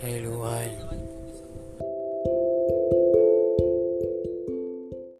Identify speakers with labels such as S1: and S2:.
S1: Hello.